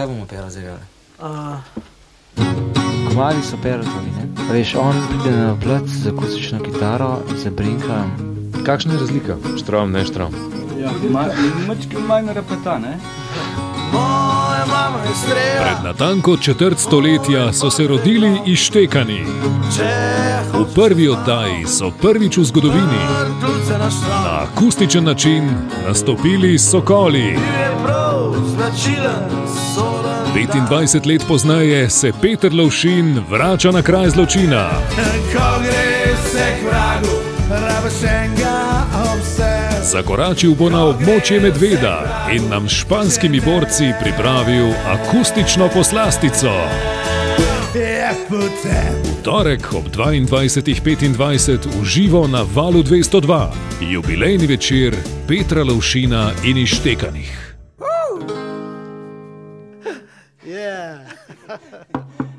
Kaj bomo pera zagrali? Komadi so perotovi, ne? Veš, on pride na plac z akustično kitaro, zabrinka. Kakšna je razlika? Štrom, ne štrom. Ja, Mački manj repeta, ne? Pred natanko četrt stoletja so se rodili ištekani. V prvi oddaji so prvič v zgodovini na akustičen način nastopili sokoli. 25 let pozneje se Peter Lovšin vrača na kraj zločina. Zakoračil bo na območje medveda in nam španskimi borci pripravil akustično poslastico. V torek ob 22.25 v živo na valu 202, jubilejni večer Petra Lovšina in Ištekanih. Yeah.